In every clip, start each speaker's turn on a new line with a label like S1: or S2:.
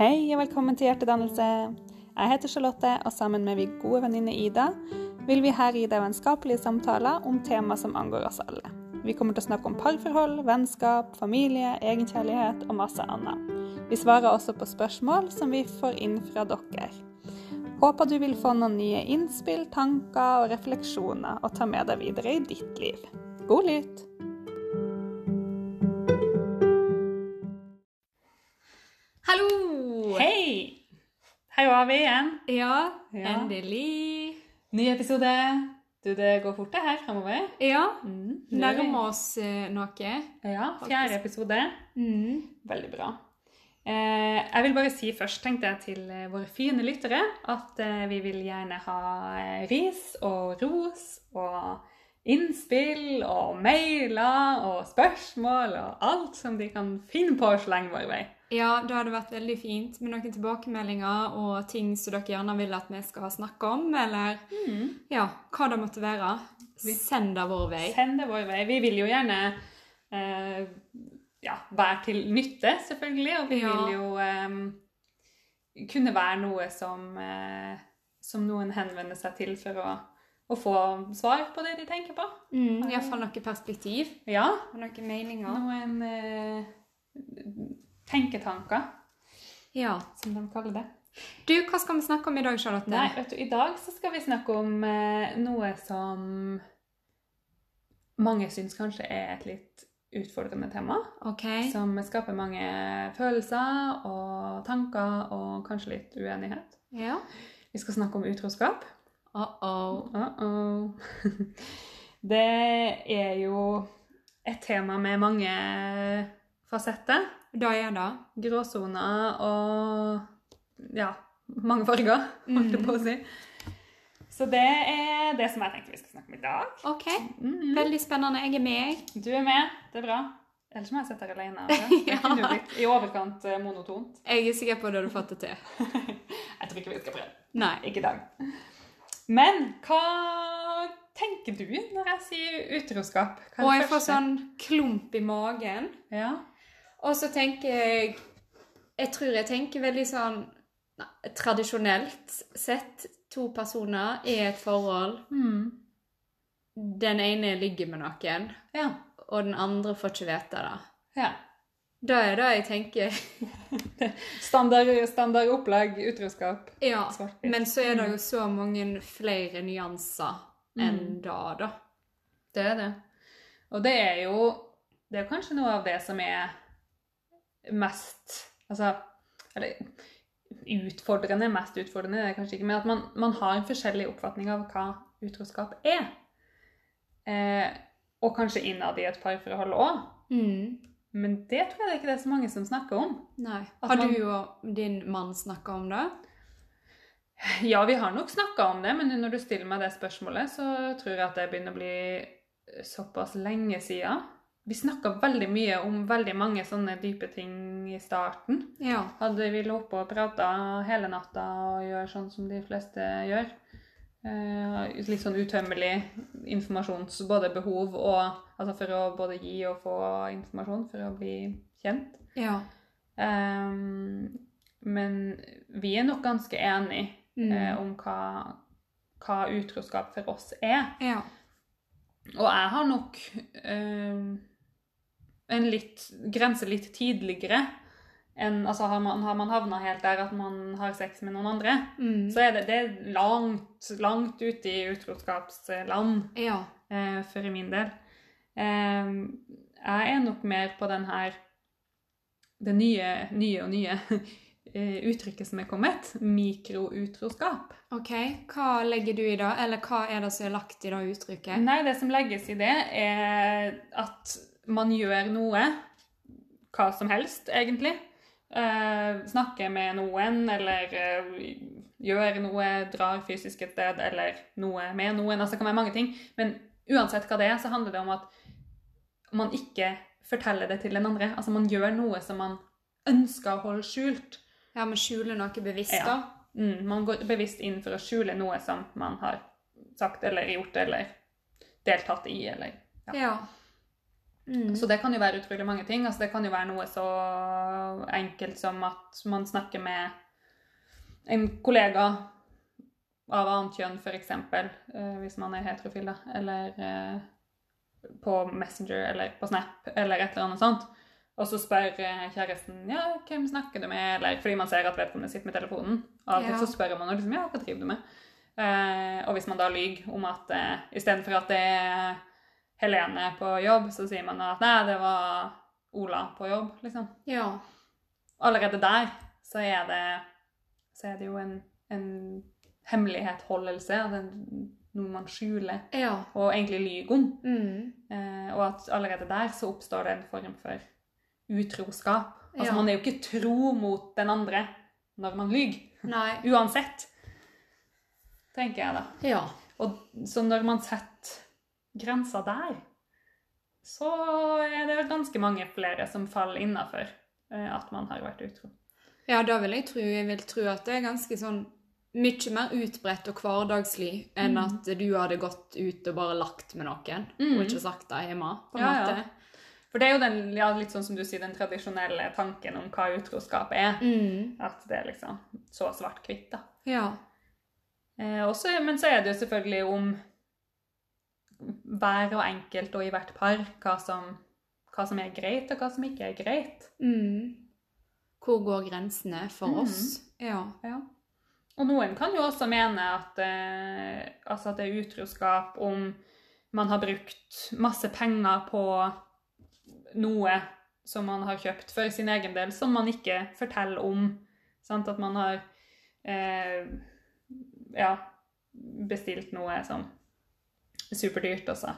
S1: Hei og velkommen til Hjertedannelse. Jeg heter Charlotte, og sammen med min gode venninne Ida vil vi her gi deg vennskapelige samtaler om tema som angår oss alle. Vi kommer til å snakke om parforhold, vennskap, familie, egenkjærlighet og masse annet. Vi svarer også på spørsmål som vi får inn fra dere. Håper du vil få noen nye innspill, tanker og refleksjoner å ta med deg videre i ditt liv. God lytt! Var vi igjen.
S2: Ja,
S1: Ja.
S2: endelig.
S1: Ny episode. Du, det går fort det her fremover.
S2: Ja,
S1: Mm.
S2: nærmer oss eh, noe.
S1: Ja, fjerde episode.
S2: Mm.
S1: Veldig bra. Eh, jeg vil bare si først, tenkte jeg til eh, våre fine lyttere, at eh, vi vil gjerne ha eh, ris og ros og innspill og mailer og spørsmål og alt som de kan finne på å slenge vår vei.
S2: Ja, det hadde vært veldig fint med noen tilbakemeldinger og ting som dere gjerne vil at vi skal snakke om, eller ja, hva det måtte være. Send det vår vei.
S1: Send det vår vei. Vi vil jo gjerne eh, ja, være til nytte, selvfølgelig. Og vi
S2: Ja.
S1: vil jo eh, kunne være noe som, eh, som noen henvender seg til for å, å få svar på det de tenker på.
S2: Mm, Iallfall noe perspektiv
S1: Ja.
S2: og noen meninger.
S1: Noen eh, tenketanker,
S2: Ja.
S1: som de kaller det.
S2: Du, hva skal vi snakke om i dag, Charlotte?
S1: Nei, vet du, I dag så skal vi snakke om eh, noe som mange syns kanskje er et litt utfordrende tema.
S2: OK.
S1: Som skaper mange følelser og tanker og kanskje litt uenighet.
S2: Ja.
S1: Vi skal snakke om utroskap.
S2: Uh-oh.
S1: Uh-oh. Det er jo et tema med mange fasetter.
S2: Da er det.
S1: Gråsoner og ja, mange farger, holdt jeg på å si. Så det er det som jeg tenkte vi skal snakke om i dag.
S2: OK.
S1: Mhm.
S2: Veldig spennende. Jeg er med.
S1: Du er med, det er bra. Ellers må jeg sitte her alene. Det
S2: Ja.
S1: kunne blitt i overkant eh, monotont.
S2: Jeg er sikker på at du hadde fått det til.
S1: Jeg tror ikke vi skal prøve.
S2: Nei.
S1: Ikke i dag. Men hva tenker du når jeg sier utroskap? Hva
S2: Og jeg får sånn klump i magen.
S1: Ja.
S2: Og så tenker jeg Jeg tror jeg tenker veldig sånn nei, Tradisjonelt sett, to personer i et forhold.
S1: Mm.
S2: Den ene ligger med noen,
S1: Ja.
S2: og den andre får ikke vite det.
S1: ja.
S2: Da er det jeg tenker
S1: Standard, standard opplegg, utroskap.
S2: Ja, men så er det jo så mange flere nyanser enn
S1: Mm.
S2: da, da.
S1: Det er det. Og det er jo Det er kanskje noe av det som er mest Altså Eller utfordrende, mest utfordrende det er kanskje ikke, men at man, man har en forskjellig oppfatning av hva utroskap er. Eh, og kanskje innad i et parforhold òg.
S2: Mm.
S1: Men det tror jeg det er ikke det er så mange som snakker om.
S2: Nei. Har
S1: man-
S2: du og din mann snakka om det?
S1: Ja, vi har nok snakka om det, men når du stiller meg det spørsmålet, så tror jeg at det begynner å bli såpass lenge siden. Vi snakka veldig mye om veldig mange sånne dype ting i starten.
S2: Ja.
S1: Hadde vi lå oppe og prata hele natta og gjør sånn som de fleste gjør. Eh, litt sånn utømmelig informasjons... Både behov og Altså for å både gi og få informasjon for å bli kjent.
S2: Ja.
S1: Eh, men vi er nok ganske enige
S2: Mm.
S1: eh, om hva, hva utroskap for oss er.
S2: ja.
S1: Og jeg har nok eh, en litt, grense litt tidligere enn Altså har man, har man havna helt der at man har sex med noen andre,
S2: Mm.
S1: så er det, det er langt, langt ute i utroskapsland
S2: Ja.
S1: eh, for min del. Eh, jeg er nok mer på den her Det nye, nye og nye eh, uttrykket som er kommet. Mikroutroskap.
S2: OK. Hva legger du i det? Eller hva er det som er lagt i det uttrykket?
S1: Nei, det som legges i det, er at man gjør noe, hva som helst, egentlig. Eh, snakker med noen, eller eh, gjør noe, drar fysisk et sted, eller noe med noen. Altså, det kan være mange ting. Men uansett hva det er, så handler det om at man ikke forteller det til den andre. Altså, man gjør noe som man ønsker å holde skjult.
S2: Ja, men skjuler noe bevisst,
S1: Ja.
S2: da?
S1: Mm, man går bevisst inn for å skjule noe som man har sagt eller gjort eller deltatt i, eller
S2: Ja. Mm.
S1: Så det kan jo være utrolig mange ting. Altså, det kan jo være noe så enkelt som at man snakker med en kollega av annet kjønn, f.eks., uh, hvis man er heterofil, da, eller uh, på Messenger eller på Snap eller et eller annet sånt. Og så spør eh, kjæresten ja, hvem snakker du med, eller fordi man ser at vedkommende sitter med telefonen. Av og til
S2: Ja.
S1: så spør man liksom, ja, hva driver du med? Uh, og hvis man da lyver om at uh, istedenfor at det er Helene på jobb, så sier man at nei, det var Ola på jobb, liksom.
S2: Ja.
S1: Allerede der så er det, så er det jo en, en hemmelighetsholdelse, noe man skjuler
S2: Ja.
S1: og egentlig lyver om.
S2: Mm.
S1: Eh, og at allerede der så oppstår det en form for utroskap. Altså
S2: Ja.
S1: Man er jo ikke tro mot den andre når man lyver. Uansett, tenker jeg da.
S2: Ja.
S1: Og så når man setter grensa der, så er det ganske mange flere som faller innafor at man har vært utro.
S2: Ja, da vil jeg tro, jeg vil tro at det er ganske sånn mye mer utbredt og hverdagslig enn
S1: Mm.
S2: at du hadde gått ut og bare lagt med noen,
S1: Mm.
S2: og ikke sagt det hjemme, på en
S1: Ja, ja. For det er jo den, ja, litt sånn som du sier, den tradisjonelle tanken om hva utroskap er.
S2: Mm.
S1: At det er liksom så svart-hvitt, da.
S2: Ja.
S1: Eh, også, men så er det jo selvfølgelig om hver og enkelt og i hvert par hva som, hva som er greit, og hva som ikke er greit.
S2: Mm. Hvor går grensene for
S1: Mm.
S2: oss? Ja.
S1: Ja. Og noen kan jo også mene at, eh, altså at det er utroskap om man har brukt masse penger på noe som man har kjøpt for sin egen del, som man ikke forteller om. Sant? At man har eh, ja, bestilt noe som superdyrt, og så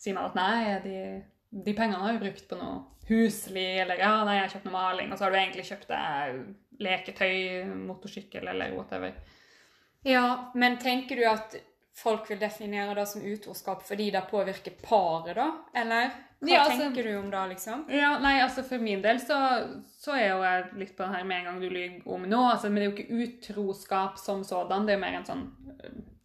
S1: sier man at nei, de, de pengene har vi brukt på noe huslig, eller ja, nei, jeg har kjøpt noe maling, og så har du egentlig kjøpt deg leketøy, motorsykkel eller whatever.
S2: ja, men tenker du at folk vil definere det som utroskap fordi det påvirker paret, da? Eller hva
S1: Ja, altså-
S2: tenker du om det, liksom?
S1: Ja, nei, altså For min del så, så er jo jeg litt på den her med en gang du lyver om noe. Altså, men det er jo ikke utroskap som sådan. Det er jo mer en sånn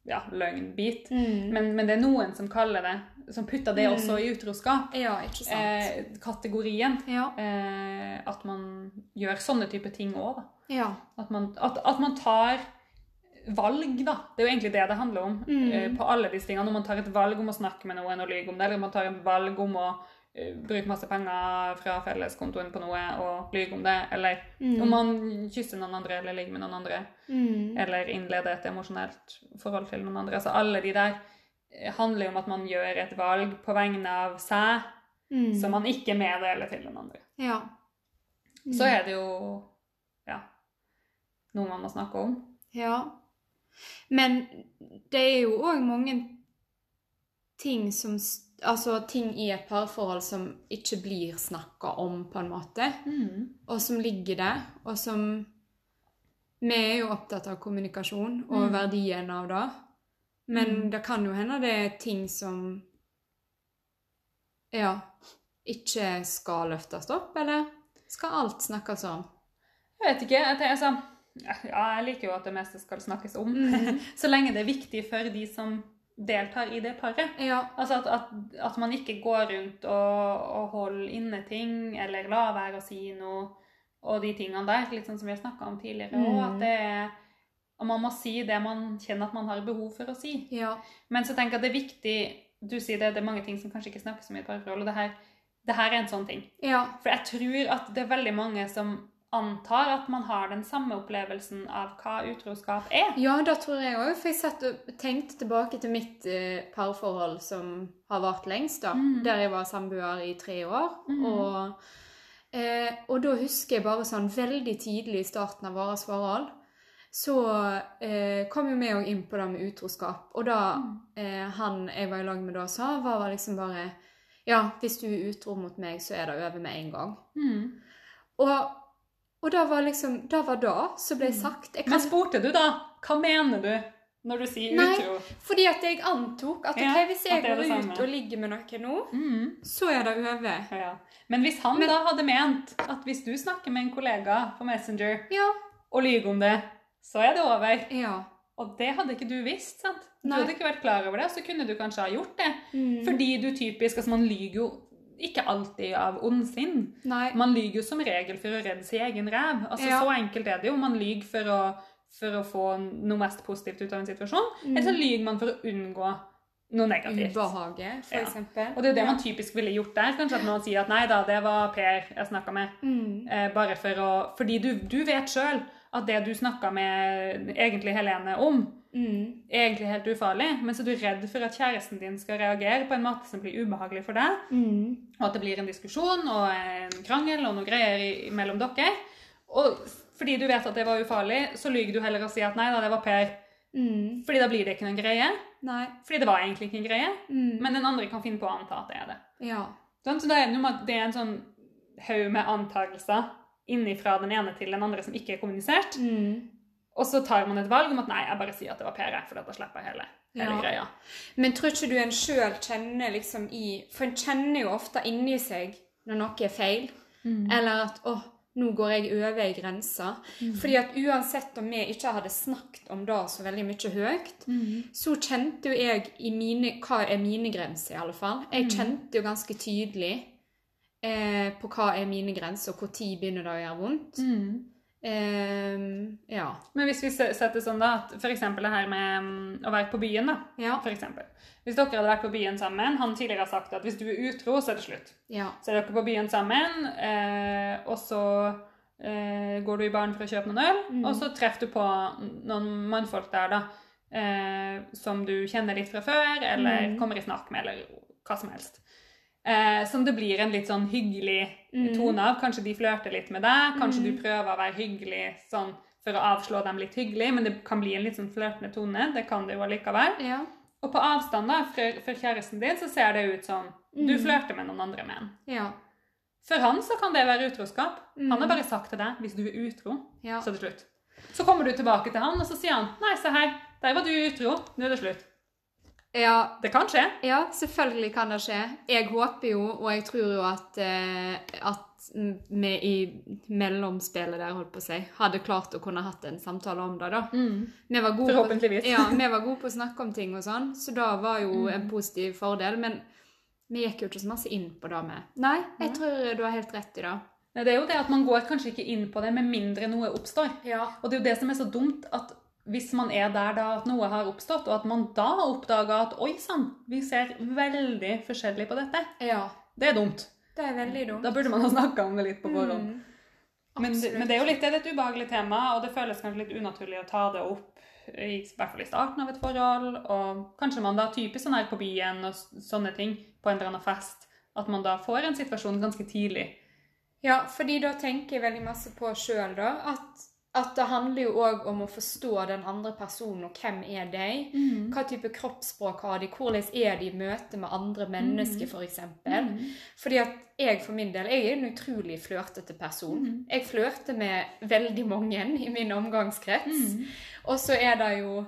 S1: ja, løgnbit.
S2: Mm.
S1: Men, men det er noen som kaller det, som putter det
S2: Mm.
S1: også i utroskap.
S2: Ja, ikke sant?
S1: Eh, kategorien.
S2: ja.
S1: Eh, at man gjør sånne type ting òg, da.
S2: Ja.
S1: At man, at, at man tar valg, da. Det er jo egentlig det det handler om.
S2: Mm.
S1: eh, på alle disse tingene. Når man tar et valg om å snakke med noen og lyve om det, eller man tar et valg om å eh, bruke masse penger fra felleskontoen på noe og lyve om det, eller
S2: Mm.
S1: om man kysser noen andre eller ligger med noen andre,
S2: Mm.
S1: eller innleder et emosjonelt forhold til noen andre. Altså alle de der eh, handler jo om at man gjør et valg på vegne av seg,
S2: Mm.
S1: som man ikke meddeler til den andre.
S2: Ja.
S1: Så er det jo ja, noe man må snakke om.
S2: Ja. Men det er jo òg mange ting som Altså ting i et parforhold som ikke blir snakka om, på en måte. Og som ligger der, og som Vi er jo opptatt av kommunikasjon og
S1: Mm.
S2: verdien av det. Men
S1: Mm.
S2: det kan jo hende det er ting som Ja ikke skal løftes opp, eller skal alt snakkes om?
S1: Jeg vet ikke. Jeg, tenker, altså, ja, jeg liker jo at det meste skal snakkes om.
S2: Mm.
S1: Så lenge det er viktig for de som deltar i det paret.
S2: Ja.
S1: Altså at, at, at man ikke går rundt og, og holder inne ting, eller lar være å si noe, og de tingene der, sånn som vi har snakka om tidligere. Og
S2: Mm.
S1: at det er og man må si det man kjenner at man har behov for å si.
S2: Ja.
S1: Men så tenker jeg at det er viktig Du sier det, det er mange ting som kanskje ikke snakkes om i et parforhold, og det her, det her er en sånn ting.
S2: Ja.
S1: For jeg tror at det er veldig mange som antar at man har den samme opplevelsen av hva utroskap er.
S2: Ja, det tror jeg òg. For jeg satt og tenkte tilbake til mitt eh, parforhold som har vart lengst, da.
S1: Mm.
S2: Der jeg var samboer i tre år.
S1: Mm.
S2: Og, eh, og da husker jeg bare sånn veldig tidlig i starten av vårt forhold, så eh, kom jo vi òg inn på det med utroskap. Og da
S1: Mm.
S2: eh, han jeg var i lag med da sa, var var liksom bare Ja, hvis du er utro mot meg, så er det over med en gang.
S1: Mm.
S2: Og, og det var liksom Det var det som ble
S1: Mm.
S2: sagt. Jeg
S1: Men spurte du da? Hva mener du når du sier
S2: Nei.
S1: utro?
S2: Fordi at jeg antok at ok, hvis jeg går ut og ligger med noen nå,
S1: Mm.
S2: så er det over.
S1: Ja. Men hvis han
S2: Men-
S1: da hadde ment at hvis du snakker med en kollega på Messenger
S2: Ja.
S1: og lyver om det, så er det over.
S2: Ja.
S1: Og det hadde ikke du visst, sant? Du
S2: Nei.
S1: hadde ikke vært klar over det, og så kunne du kanskje ha gjort det.
S2: Mm.
S1: Fordi du typisk Altså, man lyver jo ikke alltid av ondsinn. Man lyver jo som regel for å redde sin egen ræv. Altså,
S2: Ja.
S1: Så enkelt er det jo. Man lyver for for å få noe mest positivt ut av en situasjon,
S2: Mm.
S1: eller så lyver man for å unngå noe negativt.
S2: Ubehaget, for
S1: Ja.
S2: eksempel.
S1: Og det er jo det
S2: Ja.
S1: man typisk ville gjort der. Kanskje at noen sier at nei da, det var Per jeg snakka med.
S2: Mm.
S1: Eh, bare for å Fordi du, du vet sjøl at det du snakka med egentlig Helene om,
S2: Mm.
S1: egentlig helt ufarlig, men så er du redd for at kjæresten din skal reagere på en måte som blir ubehagelig for deg,
S2: Mm.
S1: og at det blir en diskusjon og en krangel og noe greier i, mellom dere. Og fordi du vet at det var ufarlig, så lyver du heller og sier at nei da, det var Per.
S2: Mm.
S1: Fordi da blir det ikke noen greie.
S2: Nei.
S1: Fordi det var egentlig ikke en greie.
S2: Mm.
S1: Men den andre kan finne på å anta at det er det.
S2: Ja.
S1: Sånn, Så det er, det er en sånn haug med antakelser innifra den ene til den andre som ikke er kommunisert.
S2: Mm.
S1: Og så tar man et valg om at nei, jeg bare sier at det var Per, for da slipper jeg hele, hele
S2: Ja.
S1: greia.
S2: Men tror ikke du en sjøl kjenner liksom i For en kjenner jo ofte inni seg når noe er feil. Eller at 'Å, nå går jeg over ei grense'. Fordi at uansett om vi ikke hadde snakket om det så veldig mye høyt, så kjente jo jeg i mine Hva er mine grenser, i alle fall? Jeg kjente jo ganske tydelig eh, på hva er mine grenser, og når begynner det å gjøre vondt.
S1: Mm.
S2: Eh, ja.
S1: Men hvis vi setter sånn da, at eksempel det her med mm, å være på byen da,
S2: Ja.
S1: for eksempel. Hvis dere hadde vært på byen sammen, han tidligere har sagt at hvis du er utro, så er det slutt.
S2: Ja.
S1: Så er dere på byen sammen, eh, og så eh, går du i baren for å kjøpe noen øl,
S2: Mm.
S1: og så treffer du på noen mannfolk der da, eh, som du kjenner litt fra før, eller
S2: Mm.
S1: kommer i snakk med, eller hva som helst. Eh, som det blir en litt sånn hyggelig
S2: Mm.
S1: tone av. Kanskje de flørter litt med deg, kanskje
S2: Mm.
S1: du prøver å være hyggelig sånn for å avslå dem litt hyggelig, men det kan bli en litt sånn flørtende tone. Det kan det jo allikevel.
S2: Ja.
S1: Og på avstand da, for, for kjæresten din, så ser det ut som du
S2: Mm.
S1: flørter med noen andre menn.
S2: Ja.
S1: For han så kan det være utroskap. Han har
S2: Mm.
S1: bare sagt til deg hvis du er utro,
S2: Ja.
S1: så er det slutt. Så kommer du tilbake til han, og så sier han nei, se her, der var du utro, nå er det slutt.
S2: Ja.
S1: Det kan skje.
S2: Ja, selvfølgelig kan det skje. Jeg håper jo, og jeg tror jo at, eh, at vi i mellomspillet der, holdt på å si, hadde klart å kunne hatt en samtale om det, da. Gode
S1: Forhåpentligvis.
S2: På, ja, vi var gode på å snakke om ting og sånn, så det var jo en positiv fordel. Men vi gikk jo ikke så masse inn på det med. Nei, jeg tror du har helt rett i det.
S1: Det er jo det at man går kanskje ikke inn på det med mindre noe oppstår.
S2: Ja.
S1: Og det er jo det som er så dumt, at hvis man er der da at noe har oppstått, og at man da oppdager at oi sann, vi ser veldig forskjellig på dette,
S2: ja.
S1: det er dumt.
S2: Det er veldig dumt.
S1: Da burde man ha snakka om det litt på forhånd.
S2: Mm.
S1: Men, men det er jo litt det er et ubehagelig tema, og det føles kanskje litt unaturlig å ta det opp, i, i hvert fall i starten av et forhold. Og kanskje man da typisk sånn her på byen og sånne ting, på en eller annen fest, at man da får en situasjon ganske tidlig.
S2: Ja, fordi da tenker jeg veldig masse på sjøl, da, at, at det handler jo òg om å forstå den andre personen, og hvem er de? Hva type kroppsspråk har de? Hvordan er de i møte med andre mennesker, for eksempel? Fordi at jeg for min del, jeg er en utrolig flørtete person. Jeg flørter med veldig mange i min omgangskrets. Og så er det jo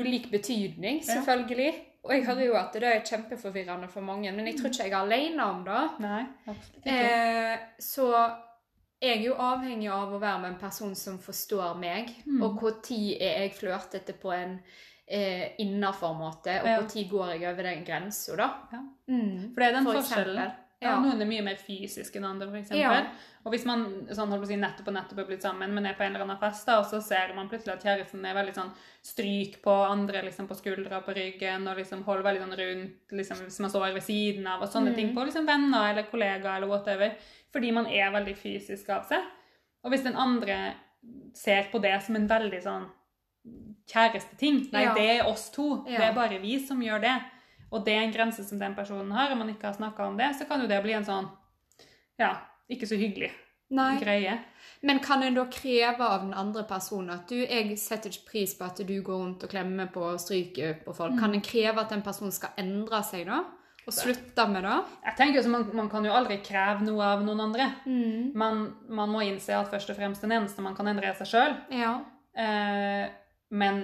S2: ulik betydning,
S1: Ja.
S2: selvfølgelig. Og jeg hører jo at det er kjempeforvirrende for mange, men jeg tror ikke jeg er alene om det.
S1: Nei, absolutt ikke.
S2: Eh, så jeg er jo avhengig av å være med en person som forstår meg,
S1: Mm.
S2: og tid er jeg flørtete på en eh, innafor måte, og
S1: Ja.
S2: hvor tid går jeg over den grensa, da.
S1: Ja.
S2: Mm.
S1: For det er den
S2: For
S1: forskjellen. Ja.
S2: Ja.
S1: Noen er mye mer fysisk enn andre, eksempel.
S2: Ja.
S1: Og hvis man sånn, si, nettopp og nettopp er blitt sammen, men er på en eller annen fest, da, og så ser man plutselig at kjæresten er veldig sånn stryk på andre liksom på skuldra på ryggen, og liksom holder veldig sånn rundt, liksom, hvis man står ved siden av, og sånne
S2: Mm.
S1: ting på liksom venner eller kollegaer eller whatever, fordi man er veldig fysisk av seg. Og hvis den andre ser på det som en veldig sånn kjæresteting, nei,
S2: Ja.
S1: det er oss to, det er bare vi som gjør det, og det er en grense som den personen har, og man ikke har snakka om det, så kan jo det bli en sånn ja, ikke så hyggelig
S2: Nei.
S1: greie.
S2: Men kan en da kreve av den andre personen at du, jeg setter ikke pris på at du går rundt og klemmer på og stryker på folk. Kan en kreve at den personen skal endre seg da? Og slutte med det?
S1: Jeg tenker jo man, man kan jo aldri kreve noe av noen andre.
S2: Mm.
S1: Man, man må innse at først og fremst den eneste man kan endre er seg sjøl.
S2: Ja.
S1: Eh, men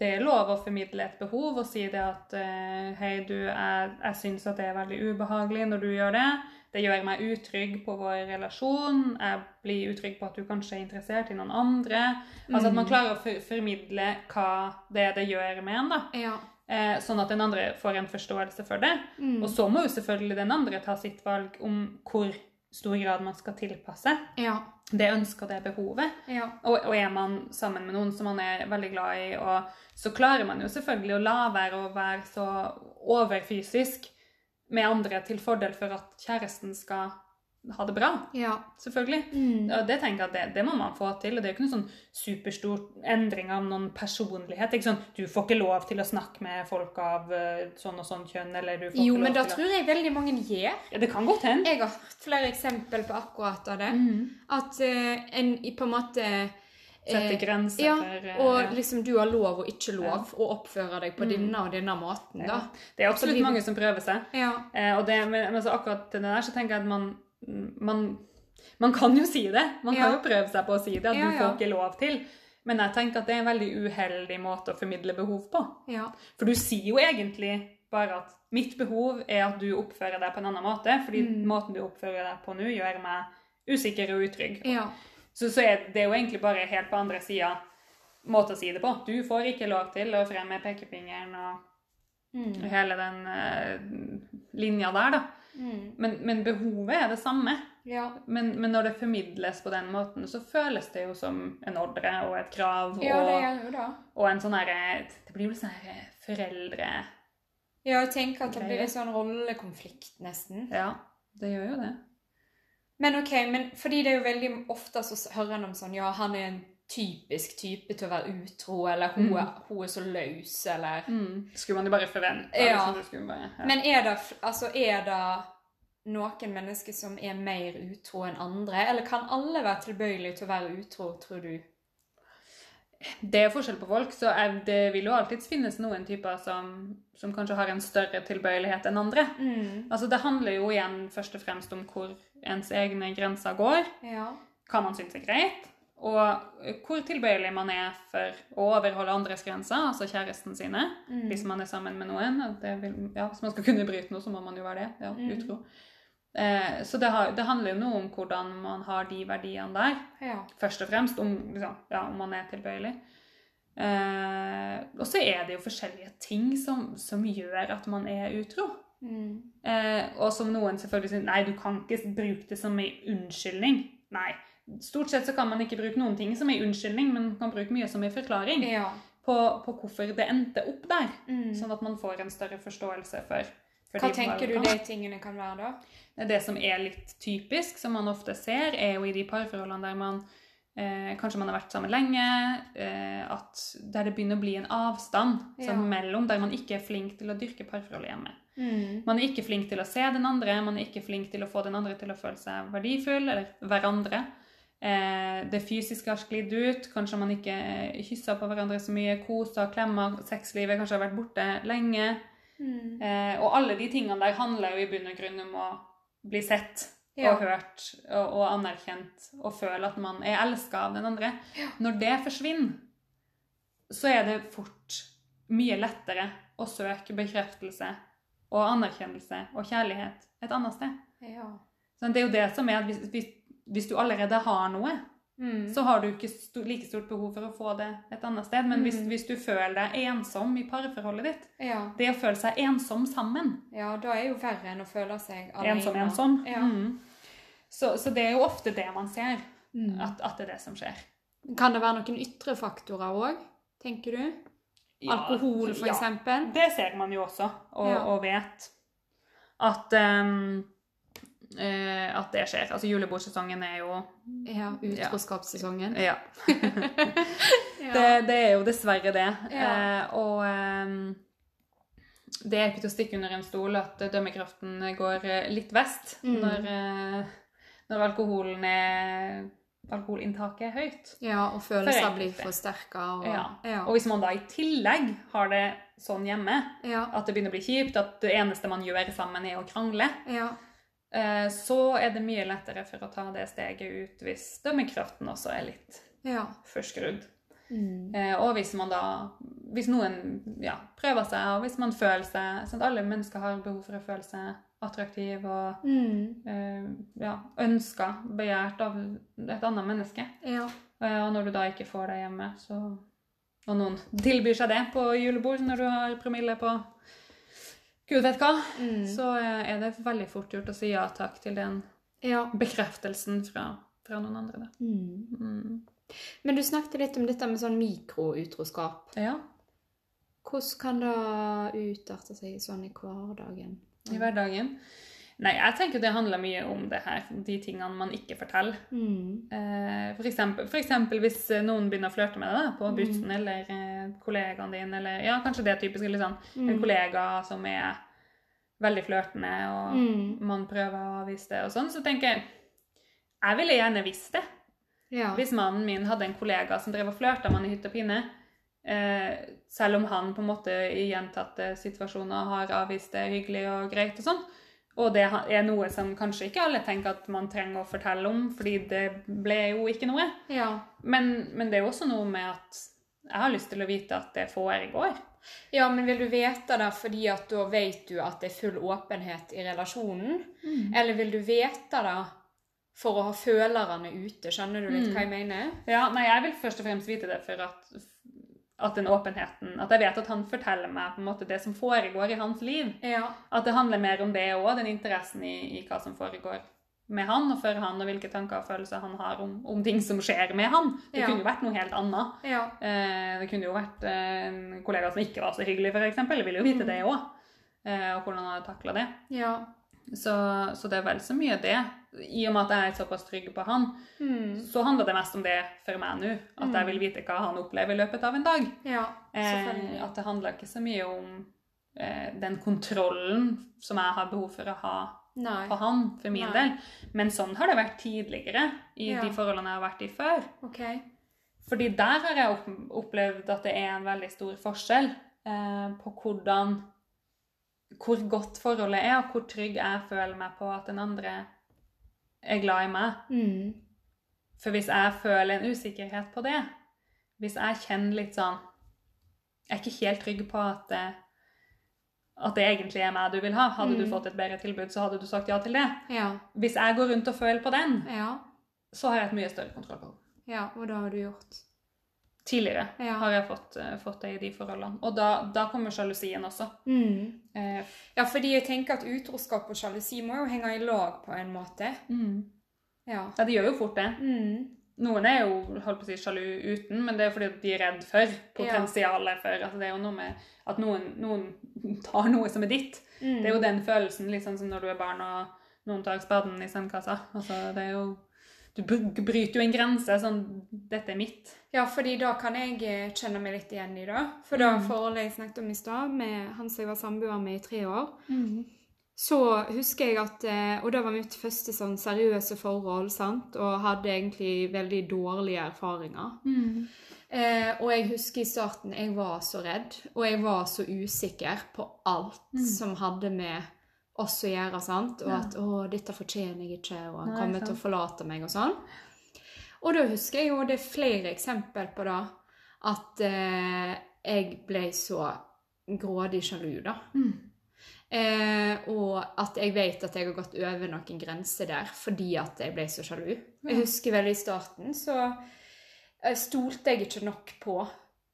S1: det er lov å formidle et behov og si det at eh, hei, du, jeg, jeg syns at det er veldig ubehagelig når du gjør det. Det gjør meg utrygg på vår relasjon. Jeg blir utrygg på at du kanskje er interessert i noen andre. Altså at man klarer å for formidle hva det er det gjør med en, da.
S2: Ja.
S1: Eh, sånn at den andre får en forståelse for det.
S2: Mm.
S1: Og så må jo selvfølgelig den andre ta sitt valg om hvor stor grad man skal tilpasse
S2: Ja.
S1: det ønsket og det behovet.
S2: Ja.
S1: Og, og er man sammen med noen som man er veldig glad i, og så klarer man jo selvfølgelig å la være å være så overfysisk med andre til fordel for at kjæresten skal ha det bra.
S2: Ja.
S1: Selvfølgelig.
S2: Mm.
S1: Og det tenker jeg at det, det må man få til. Og det er jo ikke noen sånn superstor endring av noen personlighet. ikke sånn, Du får ikke lov til å snakke med folk av eh, sånn og sånn kjønn, eller du får
S2: Jo,
S1: ikke
S2: lov
S1: lov
S2: Jo,
S1: til å
S2: tror jeg veldig mange gjør.
S1: ja, Det kan godt hende.
S2: Jeg har hatt flere eksempel på akkurat av det.
S1: Mm.
S2: At uh, en på en måte eh,
S1: Sette grenser
S2: ja,
S1: for
S2: og
S1: ja.
S2: liksom du har lov og ikke lov å oppføre deg på
S1: Mm.
S2: denne og denne måten, da.
S1: Det er absolutt mange som prøver seg.
S2: Ja.
S1: Eh, og det, men, men så akkurat til det der så tenker jeg at man, man, man kan jo si det. Man kan
S2: Ja.
S1: jo prøve seg på å si det, at
S2: Ja,
S1: du får ikke lov til. Men jeg tenker at det er en veldig uheldig måte å formidle behov på.
S2: Ja.
S1: For du sier jo egentlig bare at mitt behov er at du oppfører deg på en annen måte, fordi
S2: Mm.
S1: måten du oppfører deg på nå, gjør meg usikker og utrygg.
S2: ja.
S1: Så, så er det jo egentlig bare helt på andre sida måte å si det på. Du får ikke lov til å fremme pekefingeren og
S2: Mm.
S1: hele den uh, linja der, da.
S2: Mm.
S1: Men, men behovet er det samme.
S2: Ja.
S1: Men, men når det formidles på den måten, så føles det jo som en ordre og et krav.
S2: ja, det
S1: og,
S2: gjør jo da.
S1: og en sånn herre Det blir jo sånn herre foreldre...
S2: Ja, jeg tenker at det blir en sånn rollekonflikt, nesten.
S1: Ja, det gjør jo det.
S2: Men ok, men fordi det er jo veldig ofte så hører en om sånn Ja, han er en typisk type til å være utro, eller hun,
S1: Mm.
S2: hun er så løs, eller
S1: Skulle man jo bare forvente.
S2: Ja.
S1: liksom, bare, ja.
S2: Men er det, altså, er det noen mennesker som er mer utro enn andre? Eller kan alle være tilbøyelige til å være utro, tror du?
S1: Det er forskjell på folk, så det vil jo alltids finnes noen typer som, som kanskje har en større tilbøyelighet enn andre.
S2: Mm.
S1: Altså Det handler jo igjen først og fremst om hvor ens egne grenser går.
S2: Ja.
S1: hva man syns er greit, og hvor tilbøyelig man er for å overholde andres grenser, altså kjæresten sine,
S2: Mm.
S1: hvis man er sammen med noen. Det vil, ja, hvis man skal kunne bryte noe, så må man jo være det. Ja,
S2: Mm.
S1: utro. Eh, så det, har, det handler jo noe om hvordan man har de verdiene der,
S2: Ja.
S1: først og fremst, om, liksom, ja, om man er tilbøyelig. Eh, og så er det jo forskjellige ting som, som gjør at man er utro.
S2: Mm.
S1: Eh, og som noen selvfølgelig sier nei, du kan ikke bruke det som en unnskyldning. Nei. Stort sett så kan man ikke bruke noen ting som en unnskyldning, men kan bruke mye som en forklaring
S2: ja.
S1: på, på hvorfor det endte opp der.
S2: Mm.
S1: Sånn at man får en større forståelse for, for
S2: Hva tenker du de tingene kan være, da?
S1: Det som er litt typisk, som man ofte ser, er jo i de parforholdene der man eh, kanskje man har vært sammen lenge, eh, at der det begynner å bli en avstand
S2: Ja.
S1: sånn mellom, der man ikke er flink til å dyrke parforholdet hjemme.
S2: Mm.
S1: Man er ikke flink til å se den andre, man er ikke flink til å få den andre til å føle seg verdifull, eller hverandre. Eh, det fysiske har sklidd ut, kanskje man ikke eh, kysser på hverandre så mye, koser, klemmer, sexlivet kanskje har vært borte lenge.
S2: Mm.
S1: Eh, og alle de tingene der handler jo i bunn og grunn om å bli sett
S2: Ja.
S1: og hørt og, og anerkjent og føle at man er elska av den andre. Når det forsvinner, så er det fort mye lettere å søke bekreftelse og anerkjennelse og kjærlighet et annet sted.
S2: Ja.
S1: Så det er jo det som er at hvis, hvis, hvis du allerede har noe,
S2: Mm.
S1: så har du ikke st like stort behov for å få det et annet sted. Men hvis,
S2: Mm.
S1: hvis du føler deg ensom i parforholdet ditt,
S2: ja.
S1: det å føle seg ensom sammen
S2: Ja, da er jo verre enn å føle seg alene.
S1: Ensom, ensom.
S2: Ja.
S1: Mm. Så, så det er jo ofte det man ser,
S2: Mm.
S1: at, at det er det som skjer.
S2: Kan det være noen ytre faktorer òg, tenker du? Alkohol, for
S1: ja. Det ser man jo også, og,
S2: Ja.
S1: og vet at ehm, eh, at det skjer. Altså julebordsesongen er jo
S2: Ja, utroskapssesongen.
S1: Ja.
S2: Ja.
S1: Det, det er jo dessverre det.
S2: Ja.
S1: Eh, og ehm, det er ikke til å stikke under en stol at dømmekraften går eh, litt vest
S2: Mm.
S1: når, eh, når alkoholen er alkoholinntaket er høyt.
S2: ja, og følelser blir forsterka. Og,
S1: Ja.
S2: ja.
S1: Og hvis man da i tillegg har det sånn hjemme,
S2: ja.
S1: at det begynner å bli kjipt, at det eneste man gjør sammen er å krangle,
S2: ja.
S1: Eh, så er det mye lettere for å ta det steget ut hvis dømmekraften også er litt
S2: ja.
S1: forskrudd.
S2: Mm.
S1: Eh, og hvis man da Hvis noen ja, prøver seg, og hvis man føler seg sånn, Alle mennesker har behov for å føle seg attraktiv og
S2: Mm.
S1: Uh, ja, ønska, begjært av et annet menneske.
S2: Ja.
S1: Uh, og når du da ikke får det hjemme, så og noen tilbyr seg det på julebord når du har promille på gud vet hva,
S2: Mm.
S1: så eh, er det veldig fort gjort å si ja takk til den
S2: Ja.
S1: bekreftelsen fra, fra noen andre.
S2: Mm.
S1: Mm.
S2: Men du snakket litt om dette med sånn mikroutroskap.
S1: Ja,
S2: Hvordan kan det utarte seg sånn i hverdagen?
S1: i hverdagen. Nei, jeg tenker det handler mye om det her, de tingene man ikke forteller.
S2: Mm.
S1: Eh, For eksempel, for eksempel hvis eh, noen begynner å flørte med deg da, på
S2: Mm.
S1: eller eh, kollegaen din, eller ja, kanskje det er typisk, eller sånn, en
S2: Mm.
S1: kollega som er veldig flørtende, og
S2: Mm.
S1: man prøver å avvise det og sånn, så tenker jeg, jeg ville gjerne visst det.
S2: Ja.
S1: Hvis mannen min hadde en kollega som drev og flørta med han i hytt og pine, eh, selv om han på en måte i gjentatte situasjoner har avvist det hyggelig og greit og sånn, og det er noe som kanskje ikke alle tenker at man trenger å fortelle om, fordi det ble jo ikke noe.
S2: ja.
S1: Men, men det er jo også noe med at jeg har lyst til å vite at det foregår.
S2: Ja, men vil du vite det fordi at da vet du at det er full åpenhet i relasjonen? Eller vil du vite det for å ha følerne ute? Skjønner du litt
S1: Mm.
S2: hva jeg mener?
S1: Ja, nei, jeg vil først og fremst vite det for at, at den åpenheten At jeg vet at han forteller meg på en måte det som foregår i hans liv.
S2: Ja.
S1: At det handler mer om det òg, den interessen i, i hva som foregår med han og for han, og hvilke tanker og følelser han har om, om ting som skjer med han. Det
S2: Ja.
S1: kunne jo vært noe helt annet.
S2: Ja.
S1: Eh, det kunne jo vært eh, en kollega som ikke var så hyggelig, f.eks. Ville vil jo vite
S2: Mm.
S1: det òg. Eh, og hvordan han hadde takla det.
S2: Ja.
S1: Så, så det er vel så mye det. I og med at jeg er såpass trygg på han,
S2: Mm.
S1: så handler det mest om det for meg nå. At
S2: Mm.
S1: jeg vil vite hva han opplever i løpet av en dag.
S2: Ja,
S1: Eh, at det handler ikke så mye om eh, den kontrollen som jeg har behov for å ha
S2: Nei.
S1: på han, for min
S2: Nei.
S1: del. Men sånn har det vært tidligere i
S2: Ja.
S1: de forholdene jeg har vært i før.
S2: Okay.
S1: Fordi der har jeg opplevd at det er en veldig stor forskjell eh, på hvordan Hvor godt forholdet er, og hvor trygg jeg føler meg på at den andre er glad i meg.
S2: Mm.
S1: For hvis jeg føler en usikkerhet på det, hvis jeg kjenner litt sånn Jeg er ikke helt trygg på at det, at det egentlig er meg du vil ha. Hadde du
S2: Mm.
S1: fått et bedre tilbud, så hadde du sagt ja til det.
S2: Ja.
S1: Hvis jeg går rundt og føler på den,
S2: Ja.
S1: så har jeg et mye større kontroll på det.
S2: Ja, og da har du gjort
S1: Tidligere
S2: Ja.
S1: har jeg fått, eh, fått det i de forholdene. Og da, da kommer sjalusien også.
S2: mm.
S1: Eh,
S2: Ja, fordi jeg tenker at utroskap og sjalusi må jo henge i lag på en måte. Ja.
S1: Ja, det gjør jo fort det.
S2: Mm.
S1: Noen er jo holdt på å si sjalu uten, men det er fordi de er redd for potensialet for altså Det er jo noe med at noen, noen tar noe som er ditt.
S2: Mm.
S1: Det er jo den følelsen litt sånn som når du er barn og noen tar spaden i sandkassa. Altså, det er jo Du bryter jo en grense. Sånn 'Dette er mitt'.
S2: Ja, fordi da kan jeg eh, kjenne meg litt igjen i det. For da
S1: Mm.
S2: forholdet jeg snakket om i stad, med han som jeg var samboer med i tre år, så husker jeg at eh, Og det var mitt første sånn seriøse forhold, sant, og hadde egentlig veldig dårlige erfaringer. Eh, og jeg husker i starten jeg var så redd, og jeg var så usikker på alt
S1: Mm.
S2: som hadde med oss å gjøre, sant? Og
S1: Ja.
S2: at 'Å, dette fortjener jeg ikke', og han
S1: Nei,
S2: kommer til å forlate meg, og sånn. Og da husker jeg jo det er flere eksempler på det, at eh, jeg ble så grådig sjalu, da.
S1: Mm.
S2: Eh, og at jeg vet at jeg har gått over noen grenser der fordi at jeg ble så sjalu. Jeg husker veldig i starten så eh, stolte jeg ikke nok på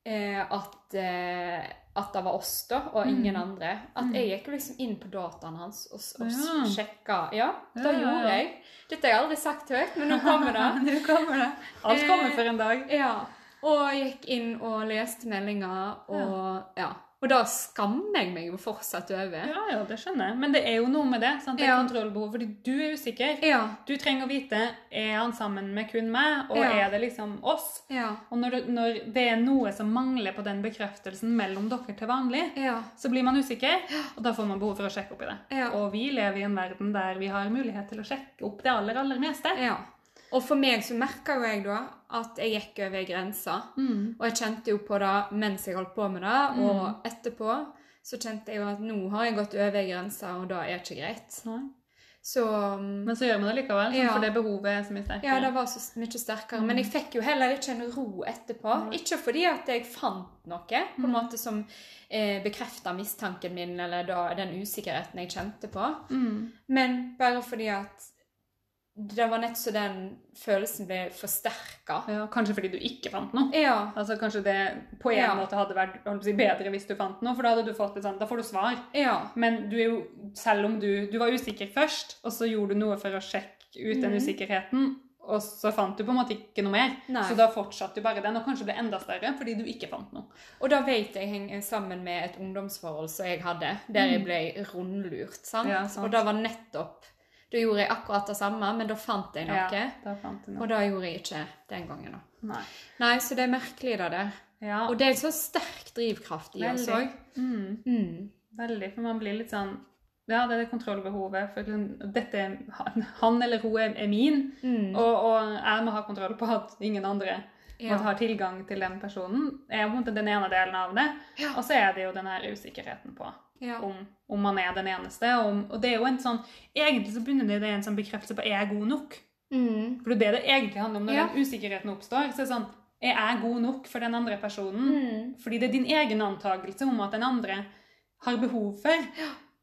S2: eh, at, eh, at det var oss, da, og ingen
S1: Mm.
S2: andre. At jeg gikk liksom inn på dataene hans og, og
S1: Ja.
S2: sjekka. Ja, det
S1: Ja,
S2: gjorde jeg. Dette har jeg aldri sagt høyt, men nå kommer det.
S1: Nå kommer det. Alt kommer
S2: Eh,
S1: for en dag.
S2: Ja, og gikk inn og leste meldinger, og ja. Og da skammer jeg meg jo fortsatt over.
S1: Ja, ja, det skjønner jeg. Men det er jo noe med det. sant? Det er
S2: Ja.
S1: kontrollbehov. Fordi du er usikker.
S2: Ja,
S1: Du trenger å vite er han sammen med kun meg, og
S2: Ja.
S1: er det liksom oss?
S2: ja,
S1: Og når når det er noe som mangler på den bekreftelsen mellom dere til vanlig,
S2: ja.
S1: så blir man usikker, og da får man behov for å sjekke opp i det.
S2: Ja.
S1: Og vi lever i en verden der vi har mulighet til å sjekke opp det aller, aller meste.
S2: Og for meg så merka jo jeg da at jeg gikk over grensa.
S1: Mm.
S2: Og jeg kjente jo på det mens jeg holdt på med det, og etterpå så kjente jeg jo at nå har jeg gått over grensa, og da er det ikke greit.
S1: Nei.
S2: Så um,
S1: Men så gjør man det likevel, sånn,
S2: Ja.
S1: for det behovet er så mye sterkere.
S2: Ja, det var så mye sterkere. Men jeg fikk jo heller ikke en ro etterpå.
S1: Mm.
S2: Ikke fordi at jeg fant noe på en måte som eh, bekrefta mistanken min, eller da, den usikkerheten jeg kjente på,
S1: Mm.
S2: men bare fordi at det var nett så den følelsen ble forsterka.
S1: Ja, kanskje fordi du ikke fant noe.
S2: Ja.
S1: Altså Kanskje det på en
S2: Ja.
S1: måte hadde vært si, bedre hvis du fant noe, for da hadde du fått et sånt, da får du svar.
S2: Ja.
S1: Men du er jo, selv om du, du var usikker først, og så gjorde du noe for å sjekke ut den
S2: mm.
S1: usikkerheten, og så fant du på en måte ikke noe mer.
S2: Nei.
S1: Så da fortsatte du bare den, og kanskje ble enda større fordi du ikke fant noe.
S2: Og da vet jeg henger sammen med et ungdomsforhold som jeg hadde, der jeg ble rundlurt. sant?
S1: Ja, sant.
S2: Og da var nettopp Da gjorde jeg akkurat det samme, men da fant jeg noe.
S1: Ja, fant noe.
S2: Og det gjorde jeg ikke den gangen.
S1: Nei.
S2: Nei, så det er merkelig, det der.
S1: Ja,
S2: Og det er en så sterk drivkraft i oss òg.
S1: mm,
S2: Mm.
S1: veldig. For man blir litt sånn Ja, det er det kontrollbehovet. For liksom, dette, han- han eller hun er, er min,
S2: Mm.
S1: og, og jeg må ha kontroll på at ingen andre
S2: Ja.
S1: måtte ha tilgang til den personen. er på en måte den ene delen av det.
S2: Ja.
S1: Og så er det jo den her usikkerheten på
S2: Ja.
S1: om, om man er den eneste. Og, om, og det er jo en sånn Egentlig så begynner det i en sånn bekreftelse på er jeg god nok?
S2: Mm.
S1: For det er det det egentlig handler om når
S2: Ja.
S1: den usikkerheten oppstår. så er det sånn Er jeg god nok for den andre personen?
S2: Mm.
S1: Fordi det er din egen antakelse om at den andre har behov for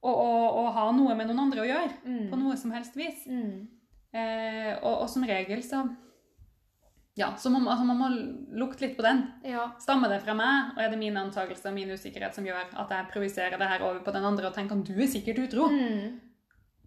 S1: å, å, å ha noe med noen andre å gjøre.
S2: Mm.
S1: På noe som helst vis.
S2: Mm.
S1: Eh, og, og som regel så Ja, så man, altså man må lukte litt på den.
S2: Ja.
S1: Stammer det fra meg, og er det min antakelse og min usikkerhet som gjør at jeg projiserer det her over på den andre og tenker at du er sikkert utro?
S2: Mm.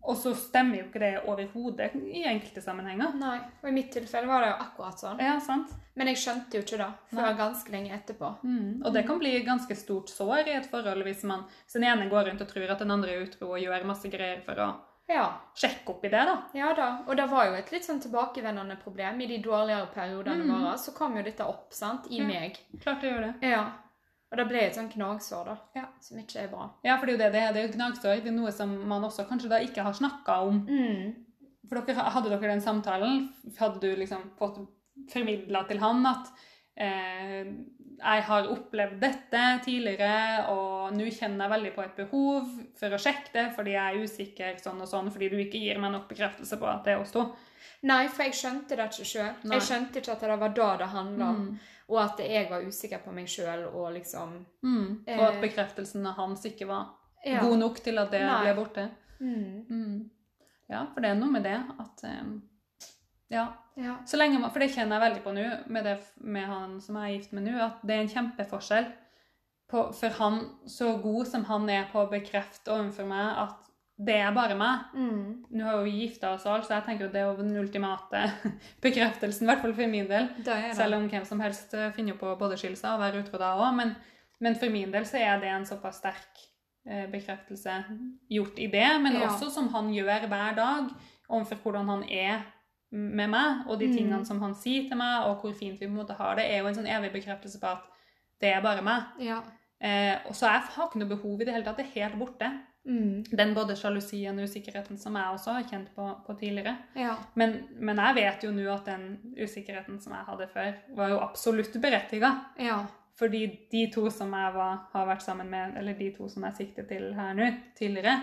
S1: Og så stemmer jo ikke det overhodet i enkelte sammenhenger.
S2: Nei. Og i mitt tilfelle var det jo akkurat sånn.
S1: Ja, sant?
S2: Men jeg skjønte jo ikke det før ganske lenge etterpå.
S1: Mm. Og det kan bli ganske stort sår i et forhold hvis man hvis den ene går rundt og tror at den andre er utro og gjør masse greier for å
S2: Ja.
S1: sjekke opp i det, da.
S2: Ja da. Og det var jo et litt sånn tilbakevendende problem. I de dårligere periodene
S1: Mm.
S2: våre så kom jo dette opp, sant, i
S1: Ja.
S2: meg.
S1: Klart det gjør det.
S2: Ja. Og det ble et sånn gnagsår, da.
S1: Ja.
S2: Som ikke er bra.
S1: Ja, for det er jo det det er. Det er jo gnagsår. Det er noe som man også kanskje da ikke har snakka om.
S2: Mm.
S1: For dere, hadde dere den samtalen? Hadde du liksom fått formidla til han at eh, jeg har opplevd dette tidligere, og nå kjenner jeg veldig på et behov for å sjekke det fordi jeg er usikker sånn og sånn, fordi du ikke gir meg nok bekreftelse på at det er oss to.
S2: Nei, for jeg skjønte det ikke sjøl. Jeg skjønte ikke at det var da det handla om.
S1: Mm.
S2: Og at jeg var usikker på meg sjøl og liksom
S1: Mm. Og at bekreftelsen av hans ikke var
S2: ja.
S1: god nok til at det
S2: Nei.
S1: ble borte.
S2: Mm.
S1: Mm. Ja, for det er noe med det at eh, Ja.
S2: Ja.
S1: Man, For det kjenner jeg veldig på nå, med, det, med han som jeg er gift med nå, at det er en kjempeforskjell på, for han, så god som han er på å bekrefte overfor meg at det er bare meg.
S2: Mm.
S1: Nå har vi gifta oss alt, så jeg tenker at det er den ultimate bekreftelsen, i hvert fall for min del. Selv om hvem som helst eh, finner på både skille seg og være utro da òg. Men, men for min del så er det en såpass sterk eh, bekreftelse gjort i det, men
S2: Ja.
S1: også som han gjør hver dag overfor hvordan han er med meg, og de
S2: Mm.
S1: tingene som han sier til meg, og hvor fint vi på en måte har det, er jo en sånn evig bekreftelse på at det er bare meg.
S2: Ja.
S1: Eh, og så jeg har ikke noe behov i det hele tatt. Det er helt borte.
S2: Mm.
S1: Den både sjalusien og usikkerheten som jeg også har kjent på, på tidligere.
S2: Ja.
S1: Men, men jeg vet jo nå at den usikkerheten som jeg hadde før, var jo absolutt berettiga.
S2: Ja.
S1: Fordi de to som jeg var, har vært sammen med, eller de to som jeg sikter til her nå, tidligere,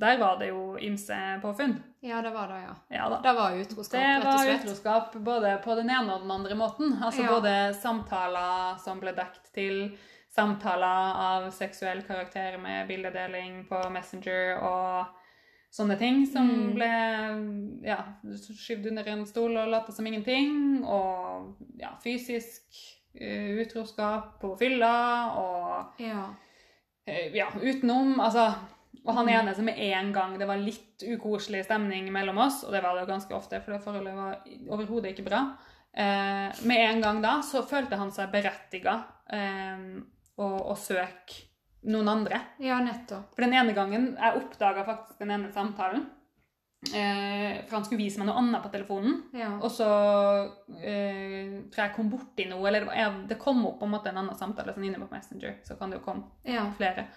S1: der var det jo ymse påfunn.
S2: ja, det var det, ja.
S1: Ja da.
S2: Det var utroskap,
S1: Det
S2: rett og
S1: var
S2: slett.
S1: utroskap både på den ene og den andre måten. Altså
S2: Ja.
S1: både samtaler som ble dekt til, samtaler av seksuell karakter med bildedeling på Messenger og sånne ting som
S2: Mm.
S1: ble ja, skyvd under en stol og lata som ingenting. Og ja, fysisk eh, utroskap på fylla og
S2: Ja.
S1: eh, ja, utenom. Altså og han
S2: Mm.
S1: ene som med en gang det var litt ukoselig stemning mellom oss, og det var det jo ganske ofte, for det forholdet var overhodet ikke bra, eh, med en gang da så følte han seg berettiga eh, å, å søke noen andre.
S2: ja, nettopp.
S1: For den ene gangen jeg oppdaga faktisk den ene samtalen, eh, for han skulle vise meg noe annet på telefonen.
S2: Ja.
S1: Og så eh, tror jeg jeg kom borti noe, eller det, var, ja, det kom opp på en måte en annen samtale sånn inne på Messenger. Så kan det jo komme
S2: ja.
S1: flere.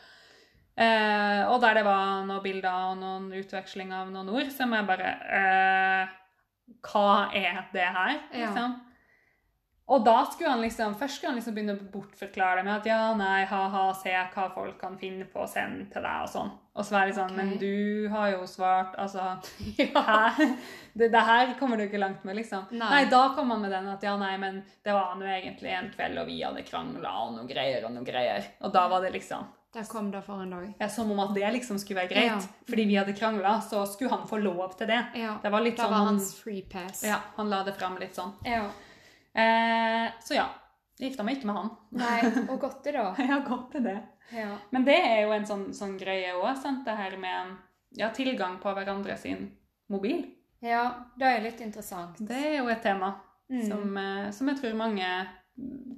S1: Eh, og der det var noen bilder og noen utveksling av noen ord, som jeg bare eh, Hva er det her?
S2: Ja.
S1: Liksom. Og da skulle han liksom Først skulle han liksom begynne å bortforklare det med at ja, nei, ha-ha, se hva folk kan finne på å sende til deg, og sånn. Og så være litt sånn
S2: okay.
S1: Men du har jo svart Altså
S2: ja.
S1: Det, det her kommer du ikke langt med, liksom.
S2: Nei.
S1: da kom han med den at ja, nei, men det var nå egentlig en kveld, og vi hadde krangla og noe greier og noe greier. Og da var det liksom
S2: Der kom det for en dag.
S1: Ja, Som om at det liksom skulle være greit.
S2: Ja.
S1: Fordi vi hadde krangla, så skulle han få lov til det.
S2: Ja.
S1: Det var litt
S2: Det
S1: sånn
S2: var
S1: han-
S2: hans free pass.
S1: Ja, han la det fram litt sånn.
S2: Ja.
S1: Eh, så ja. Jeg gifta meg ikke med han.
S2: Nei, og godt det, da.
S1: ja, til det.
S2: Ja.
S1: Men det er jo en sånn, sånn greie òg, det her med ja, tilgang på hverandre sin mobil.
S2: ja, det er litt interessant.
S1: Det er jo et tema
S2: Mm.
S1: som, eh, som jeg tror mange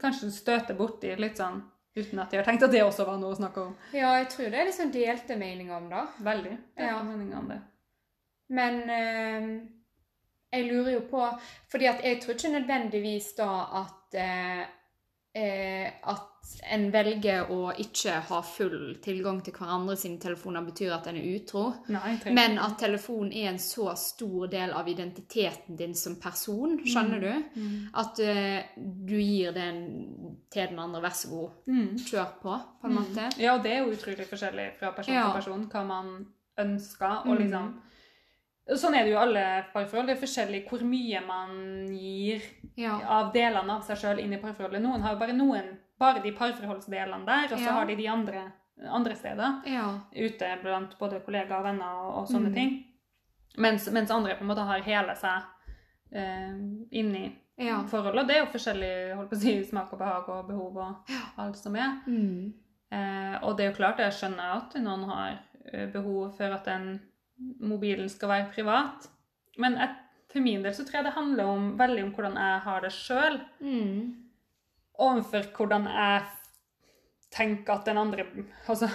S1: kanskje støter borti litt sånn uten at de har tenkt at det også var noe å snakke om.
S2: Ja, jeg tror det er sånn delte meninger om det.
S1: Veldig. Det er
S2: Ja.
S1: meninger om det.
S2: Men eh, jeg lurer jo på Fordi at jeg tror ikke nødvendigvis da at eh, At en velger å ikke ha full tilgang til hverandre sine telefoner, betyr at en er utro.
S1: Nei,
S2: Men at telefonen er en så stor del av identiteten din som person, skjønner du?
S1: Mm.
S2: At eh, du gir den til den andre. Vær så god,
S1: Mm.
S2: kjør på, på en måte.
S1: Ja, og det er jo utrolig forskjellig fra person
S2: Ja.
S1: til person, hva man ønsker, og
S2: Mm.
S1: liksom Sånn er det jo i alle parforhold. Det er forskjellig hvor mye man gir
S2: Ja.
S1: av delene av seg sjøl inn i parforholdet. Noen har jo bare noen, bare de parforholdsdelene der, og så
S2: Ja.
S1: har de de andre, andre steder.
S2: Ja.
S1: Ute blant både kollegaer og venner og, og sånne
S2: Mm.
S1: ting. Mens, mens andre på en måte har hele seg eh, inni forholdet. Det er jo forskjellig holdt på å si, smak og behag og behov og alt som er.
S2: Mm.
S1: Eh, og det er jo klart, jeg skjønner at noen har eh, behov for at den mobilen skal være privat. Men jeg, for min del så tror jeg det handler om, veldig om hvordan jeg har det sjøl,
S2: Mm.
S1: overfor hvordan jeg tenker at den andre altså,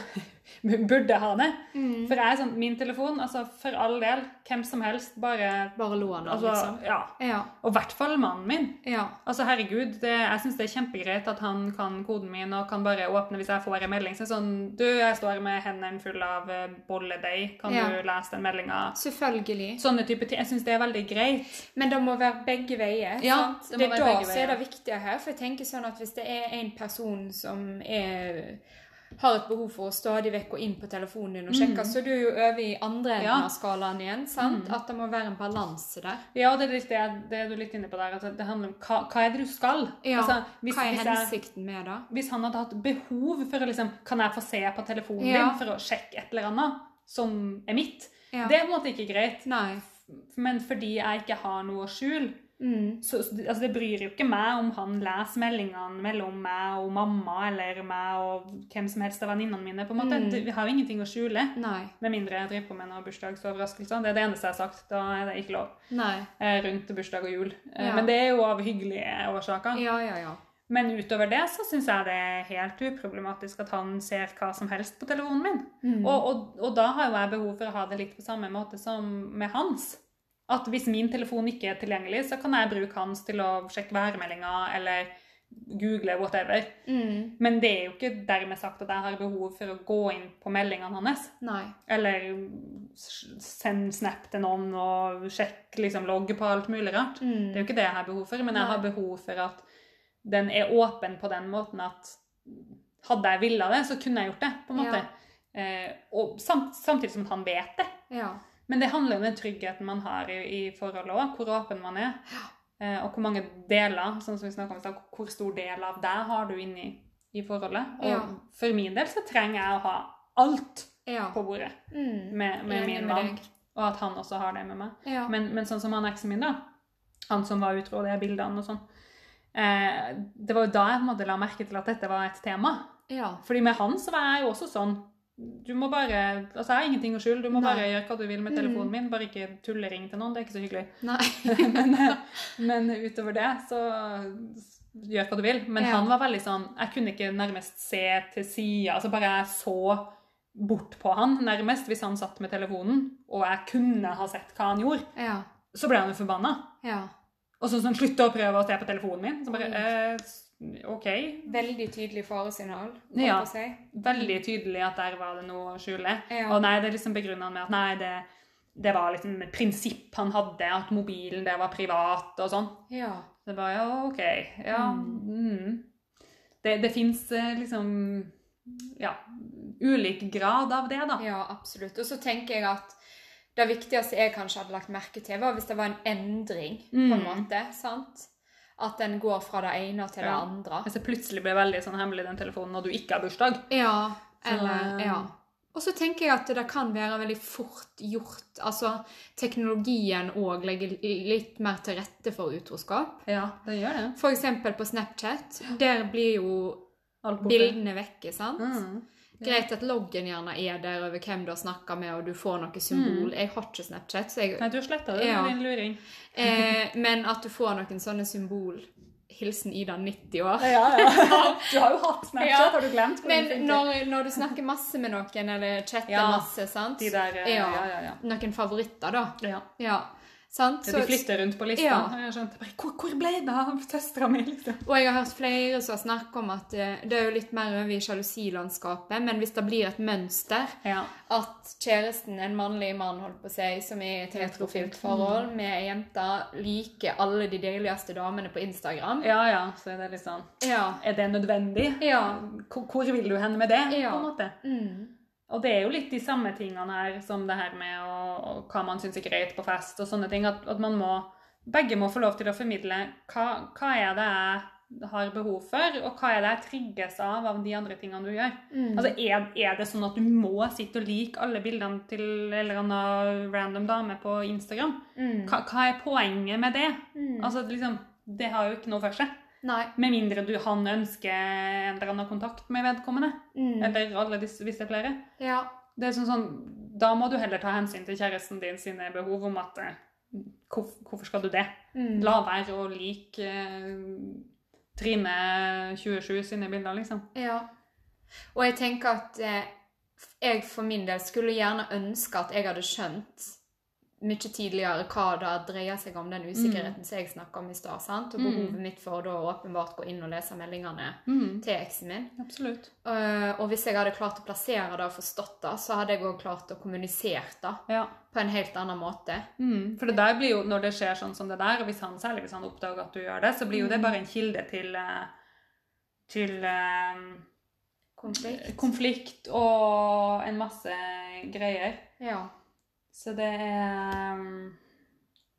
S1: burde ha det.
S2: Mm.
S1: For jeg er sånn, min telefon, altså for all del, hvem som helst, bare
S2: Bare lån
S1: altså,
S2: liksom.
S1: ja.
S2: Ja.
S1: Og i hvert fall mannen min.
S2: Ja.
S1: Altså, herregud, det, jeg syns det er kjempegreit at han kan koden min og kan bare åpne hvis jeg får en melding. Så sånn Du, jeg står med hendene fulle av eh, bolledeig. Kan
S2: Ja.
S1: du lese den meldinga?
S2: Selvfølgelig.
S1: Sånne type ting. Jeg syns det er veldig greit.
S2: Men det må være begge veier.
S1: Ja,
S2: sant?
S1: det
S2: Det, er da som er det viktige her. For jeg tenker sånn at hvis det er en person som er har et behov for å stadig vekk gå inn på telefonen din og sjekke, så er du jo over i andre enden.
S1: Ja.
S2: av skalaen igjen. sant? At det må være en balanse der.
S1: Ja, og det er litt det, det er du litt inne på der. At det handler om hva, hva er det du skal?
S2: Ja,
S1: Altså, hvis,
S2: Hva er hensikten med det?
S1: hvis han hadde hatt behov for å liksom Kan jeg få se på telefonen
S2: Ja.
S1: din for å sjekke et eller annet som er mitt?
S2: Ja.
S1: Det er på en måte ikke greit.
S2: Nei.
S1: Men fordi jeg ikke har noe å skjule,
S2: Mm.
S1: så, så- altså det bryr jo ikke meg om han leser meldingene mellom meg og mamma eller meg og hvem som helst av venninnene mine. på en måte.
S2: Mm.
S1: Det- Vi har jo ingenting å skjule.
S2: Nei.
S1: Med mindre jeg driver på med noen bursdagsoverraskelser. Det er det eneste jeg har sagt. Da er det ikke lov. Eh, Rundt bursdag og jul. Eh,
S2: Ja.
S1: Men det er jo av hyggelige årsaker.
S2: Ja, ja, ja.
S1: Men utover det så syns jeg det er helt uproblematisk at han ser hva som helst på telefonen min.
S2: Mm.
S1: Og, og, og da har jo jeg behov for å ha det litt på samme måte som med hans. At hvis min telefon ikke er tilgjengelig, så kan jeg bruke hans til å sjekke værmeldinger eller google whatever.
S2: Mm.
S1: Men det er jo ikke dermed sagt at jeg har behov for å gå inn på meldingene hans.
S2: Nei.
S1: Eller sende snap til noen og sjekke liksom, logge på alt mulig rart.
S2: Mm.
S1: Det er jo ikke det jeg har behov for, men jeg
S2: Nei.
S1: har behov for at den er åpen på den måten at hadde jeg villa det, så kunne jeg gjort det. på en måte. Eh, og samt, samtidig som at han vet det.
S2: Ja.
S1: Men det handler om den tryggheten man har i, i forholdet òg, hvor åpen man er. Eh, og hvor mange deler, sånn som vi om så hvor stor del av deg har du inni i forholdet. Og
S2: Ja.
S1: for min del så trenger jeg å ha alt
S2: Ja.
S1: på bordet
S2: Mm.
S1: med, med min mann. Og at han også har det med meg.
S2: Ja.
S1: Men, men sånn som han eksen min, da. Han som var utro, de bildene og sånn. Eh, det var jo da jeg på en måte la merke til at dette var et tema.
S2: ja.
S1: Fordi med han så var jeg jo også sånn Du må bare Altså, jeg har ingenting å skjule. Du må
S2: Nei.
S1: bare gjøre hva du vil med
S2: Mm.
S1: telefonen min. Bare ikke tullering til noen. Det er ikke så hyggelig. Men, eh, men utover det, så gjør hva du vil. Men
S2: Ja.
S1: han var veldig sånn Jeg kunne ikke nærmest se til sida. Altså bare jeg så bort på han nærmest hvis han satt med telefonen, og jeg kunne ha sett hva han gjorde,
S2: Ja.
S1: så ble han jo forbanna.
S2: Ja.
S1: Og så sånn slutta å prøve å se på telefonen min. Så bare eh, OK.
S2: Veldig tydelig faresignal.
S1: Ja.
S2: si.
S1: Veldig tydelig at der var det noe å skjule.
S2: Ja.
S1: Og nei, det er liksom begrunna med at nei, det, det var liksom et prinsipp han hadde, at mobilen der var privat og sånn.
S2: Ja.
S1: Det var ja, OK. Ja. Mm. Det, det fins liksom ja, ulik grad av det, da.
S2: ja, absolutt. Og så tenker jeg at det viktigste jeg kanskje hadde lagt merke til, var hvis det var en endring, på en
S1: Mm.
S2: måte. sant? At den går fra det ene til det
S1: Ja.
S2: andre.
S1: Hvis det plutselig blir veldig sånn hemmelig, den telefonen, når du ikke har bursdag,
S2: Ja. Eller, ja. Og så tenker jeg at det kan være veldig fort gjort. Altså, teknologien òg legger litt mer til rette for utroskap.
S1: Ja, det gjør det.
S2: For eksempel på Snapchat. Der blir jo bildene vekke, sant?
S1: Mm.
S2: Greit at loggen gjerne er der over hvem du har snakka med, og du får noe symbol. Jeg har ikke Snapchat, så jeg
S1: Nei, du har sletta det
S2: Ja.
S1: din luring.
S2: eh, Men at du får noen sånne symbol Hilsen Ida, 90 år.
S1: Ja, ja. Du har jo hatt Snapchat,
S2: Ja.
S1: har du glemt?
S2: Men når, når du snakker masse med noen, eller chatter
S1: Ja.
S2: masse, sant?
S1: De der eh,
S2: Ja.
S1: Ja, ja, ja.
S2: Noen favoritter, da.
S1: ja.
S2: Sant?
S1: Ja, de flytter rundt på lista.
S2: Ja.
S1: Jeg skjønt. bare, hvor, hvor ble det av søstera mi? Liksom?
S2: Og jeg har hørt flere som har snakket om at eh, det er jo litt mer over i sjalusilandskapet, men hvis det blir et mønster
S1: Ja.
S2: at kjæresten, en mannlig mann, holdt på å si, som er i et heterofilt forhold med ei jente, liker alle de deiligste damene på Instagram
S1: ja, ja. Så er det litt sånn
S2: Ja.
S1: Er det nødvendig?
S2: Ja.
S1: Hvor, hvor vil du hen med det?
S2: Ja.
S1: på en måte?
S2: Mm.
S1: Og det er jo litt de samme tingene her som det her med å, og hva man syns er greit på fest og sånne ting. At, at man må Begge må få lov til å formidle hva, hva er det jeg har behov for, og hva er det jeg trigges av av de andre tingene du gjør.
S2: Mm.
S1: Altså, er, er det sånn at du må sitte og like alle bildene til eller annen random dame på Instagram?
S2: Mm.
S1: Hva, hva er poenget med det?
S2: Mm.
S1: Altså, liksom, Det har jo ikke noe for seg.
S2: Nei.
S1: Med mindre du, han ønsker en eller annen kontakt med vedkommende.
S2: Mm.
S1: Eller alle disse, hvis det er flere.
S2: Ja.
S1: Det er sånn, sånn, da må du heller ta hensyn til kjæresten din sine behov om at eh, hvor, Hvorfor skal du det?
S2: Mm.
S1: La være å like eh, Trine 27 sine bilder, liksom.
S2: Ja. Og jeg tenker at eh, jeg for min del skulle gjerne ønske at jeg hadde skjønt mye tidligere hva det dreier seg om, den usikkerheten som jeg snakka om i stad. Og
S1: Mm.
S2: behovet mitt for da åpenbart gå inn og lese meldingene
S1: Mm.
S2: til eksen min.
S1: Absolutt.
S2: Uh, og hvis jeg hadde klart å plassere det og forstått det, så hadde jeg òg klart å kommunisere det
S1: Ja.
S2: på en helt annen måte.
S1: Mm. For det der blir jo, når det skjer sånn som det der, og hvis han, særlig hvis han oppdager at du gjør det, så blir jo det bare en kilde til, eh, til um,
S2: Konflikt.
S1: konflikt og en masse greier.
S2: Ja.
S1: Så det er um,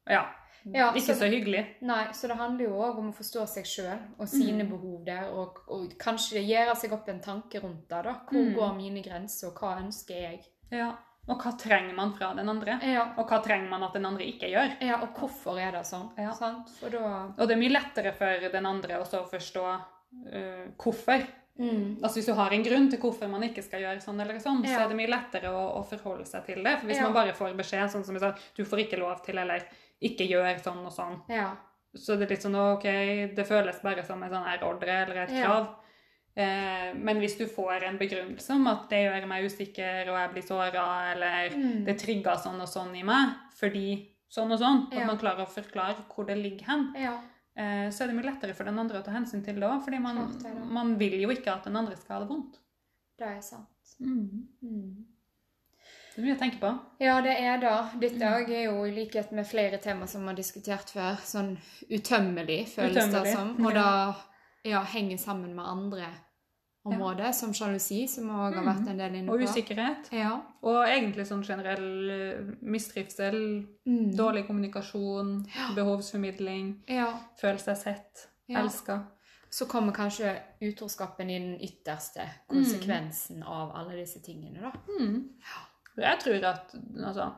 S1: Ja.
S2: Ja,
S1: ikke
S2: så-
S1: så hyggelig.
S2: Nei, så det handler jo òg om å forstå seg sjøl og sine
S1: Mm.
S2: behov der, og, og kanskje gjøre seg opp en tanke rundt det. da. Hvor
S1: Mm.
S2: går mine grenser, og hva ønsker jeg?
S1: Ja. Og hva trenger man fra den andre?
S2: Ja,
S1: Og hva trenger man at den andre ikke gjør?
S2: ja og hvorfor er det sånn?
S1: Ja.
S2: Da
S1: Og det er mye lettere for den andre å forstå uh, hvorfor.
S2: Mm.
S1: Altså Hvis du har en grunn til hvorfor man ikke skal gjøre sånn, eller sånn, så er det mye lettere å, å forholde seg til det. For Hvis
S2: Ja.
S1: man bare får beskjed sånn som jeg sa, du får ikke lov til, eller ikke gjør sånn og sånn,
S2: Ja.
S1: så det er litt sånn OK, det føles bare som en sånn her ordre eller et
S2: Ja.
S1: krav. Eh, men hvis du får en begrunnelse om at det gjør meg usikker, og jeg blir såra, eller
S2: Mm.
S1: det trigger sånn og sånn i meg, fordi sånn og sånn, at
S2: Ja.
S1: man klarer å forklare hvor det ligger hen,
S2: ja.
S1: Så er det mye lettere for den andre å ta hensyn til det òg. Fordi man, man vil jo ikke at den andre skal ha det vondt.
S2: Det er sant. Mm.
S1: Det er mye å tenke på.
S2: Ja, det er det. Dette
S1: Mm.
S2: òg er jo i likhet med flere tema som vi har diskutert før, sånn utømmelig, føles det som. Og
S1: ja.
S2: det ja, henger sammen med andre områder, som sjalusi, som òg har vært en del inne på.
S1: Og usikkerhet.
S2: Ja.
S1: Og egentlig sånn generell eh, mistrivsel,
S2: Mm.
S1: dårlig kommunikasjon, behovsformidling,
S2: ja.
S1: føle seg sett,
S2: Ja.
S1: elska.
S2: Så kommer kanskje utroskapen i den ytterste konsekvensen av alle disse tingene, da.
S1: Mm. Jeg tror at altså,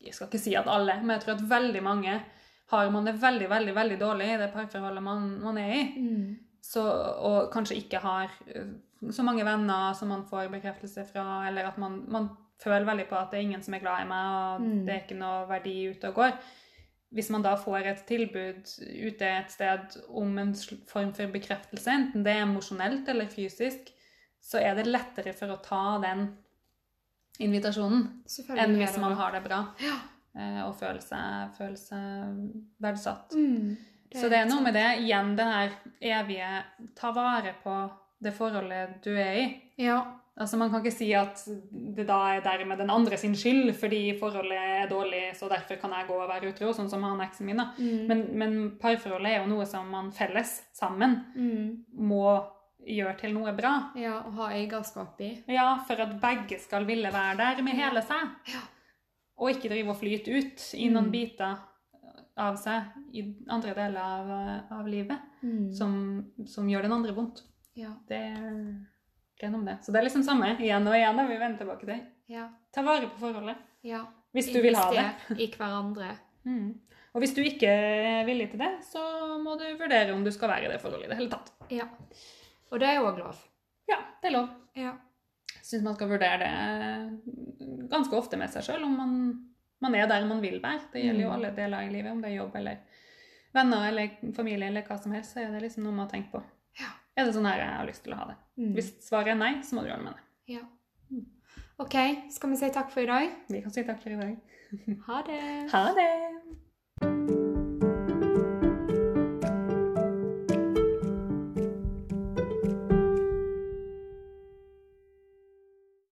S1: Jeg skal ikke si at alle, men jeg tror at veldig mange har man det veldig, veldig veldig dårlig i det parforholdet man, man er i, så, og kanskje ikke har eh, så mange venner som man får bekreftelse fra, eller at man, man føler veldig på at det er ingen som er glad i meg, og
S2: Mm.
S1: det er ikke noe verdi ute og går. Hvis man da får et tilbud ute et sted om en form for bekreftelse, enten det er emosjonelt eller fysisk, så er det lettere for å ta den invitasjonen enn hvis man har det bra
S2: Ja.
S1: eh, og føler seg, føler seg verdsatt.
S2: Mm.
S1: Så det er noe med det, igjen det her evige ta vare på det forholdet du er i.
S2: Ja.
S1: Altså Man kan ikke si at det da er dermed den andre sin skyld fordi forholdet er dårlig, så derfor kan jeg gå og være utro, sånn som han eksen min. da.
S2: Mm.
S1: Men, men parforholdet er jo noe som man felles sammen
S2: mm.
S1: må gjøre til noe bra.
S2: Ja, og ha eierskap i.
S1: Ja, for at begge skal ville være der med hele seg.
S2: Ja.
S1: Og ikke drive og flyte ut i noen
S2: Mm.
S1: biter av seg i andre deler av, av livet
S2: Mm.
S1: som, som gjør den andre vondt.
S2: Ja.
S1: Det, gjennom det. Så det er liksom samme igjen og igjen. da vi vender tilbake til.
S2: Ja.
S1: Ta vare på forholdet.
S2: ja.
S1: Hvis du vil ha det.
S2: I hverandre.
S1: Mm. Og hvis du ikke er villig til det, så må du vurdere om du skal være i det forholdet i det hele tatt.
S2: Ja. Og det er òg lov.
S1: Ja, det er lov.
S2: Ja.
S1: Syns man skal vurdere det ganske ofte med seg sjøl, om man, man er der man vil være. Det gjelder jo
S2: Mm.
S1: alle deler i livet, om det er jobb eller venner eller familie eller hva som helst. Så er det liksom noe man har tenkt på.
S2: Ja.
S1: Er det sånn her jeg har lyst til å ha det?
S2: Mm.
S1: Hvis svaret er nei, så må du gjøre det med det.
S2: ja. OK, skal vi si takk for i dag?
S1: Vi kan si takk for i dag.
S2: Ha det.
S1: Ha det!